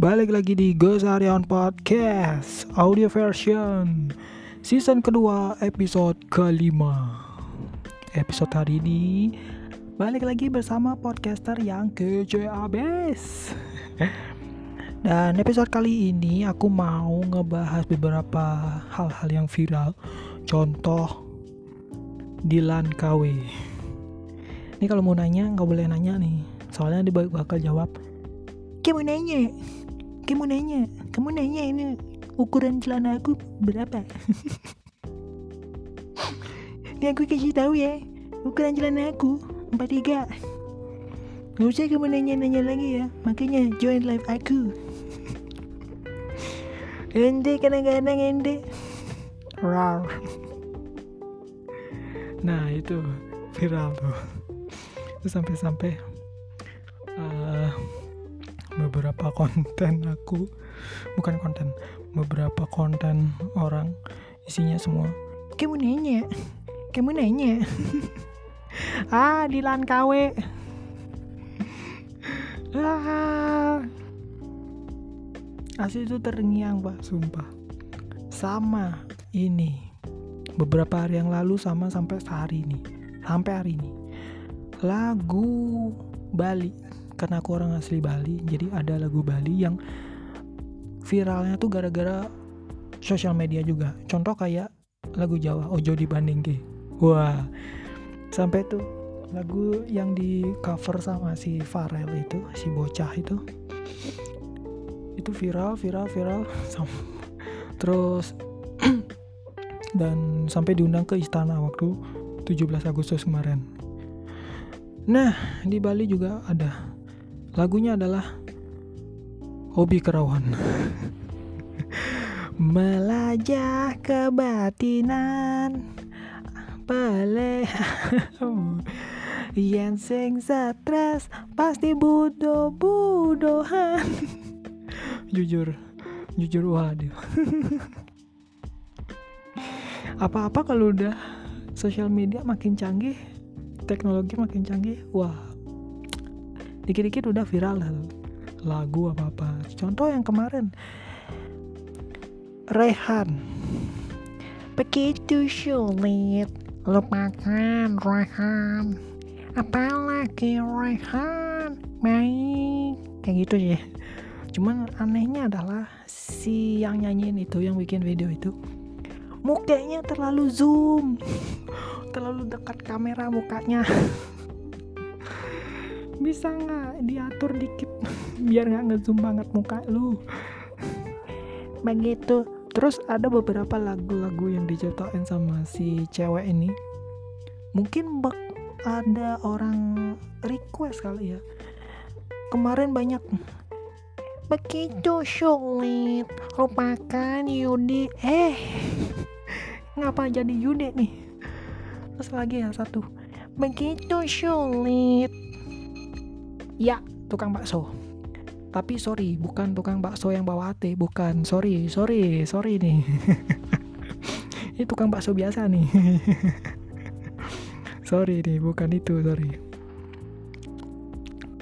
Balik lagi di Gosarion Podcast Audio version Season kedua episode kelima. Episode hari ini Balik lagi bersama podcaster yang kece abis Dan episode kali ini aku mau ngebahas beberapa hal-hal yang viral. Contoh Dilan KW Ini kalau mau nanya nggak boleh nanya nih. Soalnya dia bakal jawab Kamu nanya Kamu nanya Kamu nanya ini ukuran celana aku berapa? Ini aku kasih tahu ya Ukuran celana aku 43 Gak usah kamu nanya-nanya lagi ya Makanya join live aku. Ente kadang-kadang ente Rar. Nah itu viral tuh. Sampai-sampai beberapa konten aku bukan konten beberapa konten orang isinya semua. Kamu nanya kamu nanya. Ah Dilan KW ah. Asli itu terngiang pak sumpah. Sama ini. Beberapa hari yang lalu sama sampai sehari ini sampai hari ini. Lagu Bali karena aku orang asli Bali jadi ada lagu Bali yang viralnya tuh gara-gara sosial media juga. Contoh kayak lagu Jawa Ojo dibanding ke wah sampai tuh lagu yang di cover sama si Farel itu si bocah itu itu viral viral viral. Terus dan sampai diundang ke istana waktu 17 Agustus kemarin. Nah, di Bali juga ada. Lagunya adalah Hobi Kerawan. Melajah kebatinan Pele Yen sing stres Pasti budo budohan Jujur Jujur waduh. Apa-apa kalau udah Sosial media makin canggih teknologi makin canggih wah dikit-dikit udah viral lagu apa-apa contoh yang kemarin. Rehan. Begitu sulit lupakan Rehan. Apalagi Rehan baik kayak gitu ya cuman anehnya adalah si yang nyanyiin itu yang bikin video itu mukanya terlalu zoom. Terlalu dekat kamera mukanya bisa nggak diatur dikit? Biar nggak ngezoom banget muka lu. Begitu. Terus ada beberapa lagu-lagu yang diciptain sama si cewek ini. Mungkin bak ada orang request kali ya. Kemarin banyak. Begitu sulit lupakan Yudi. Eh. Ngapa jadi Yude nih? Terus lagi ya satu. Begitu sulit ya tukang bakso. Tapi sorry bukan tukang bakso yang bawa ate bukan. Sorry sorry sorry nih. Ini tukang bakso biasa nih. Sorry nih bukan itu sorry.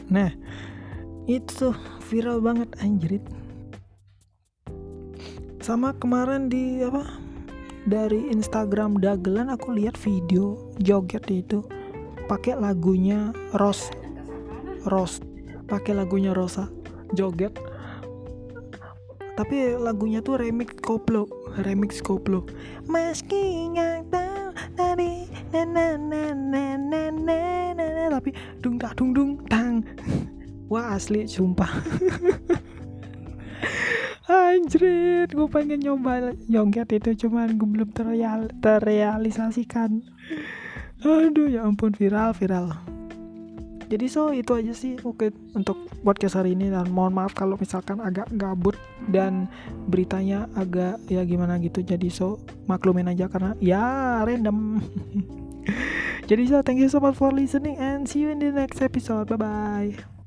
Nah itu viral banget anjrit. Sama kemarin di apa dari Instagram dagelan aku lihat video joget itu pakai lagunya Ros Ros pakai lagunya Rosa. Joget. Tapi lagunya tuh remix koplo. Remix koplo. Meski nggak tahu tadi tapi dung tak dung dung tang. Wah asli sumpah. Anjrit, gue pengen nyoba joget itu cuman gue belum terreal, terrealisasikan. Aduh ya ampun viral viral. Jadi so itu aja sih oke untuk podcast hari ini dan mohon maaf kalau misalkan agak gabut dan beritanya agak ya gimana gitu. Jadi so maklumin aja karena ya random. Jadi so thank you so much for listening and see you in the next episode. Bye bye.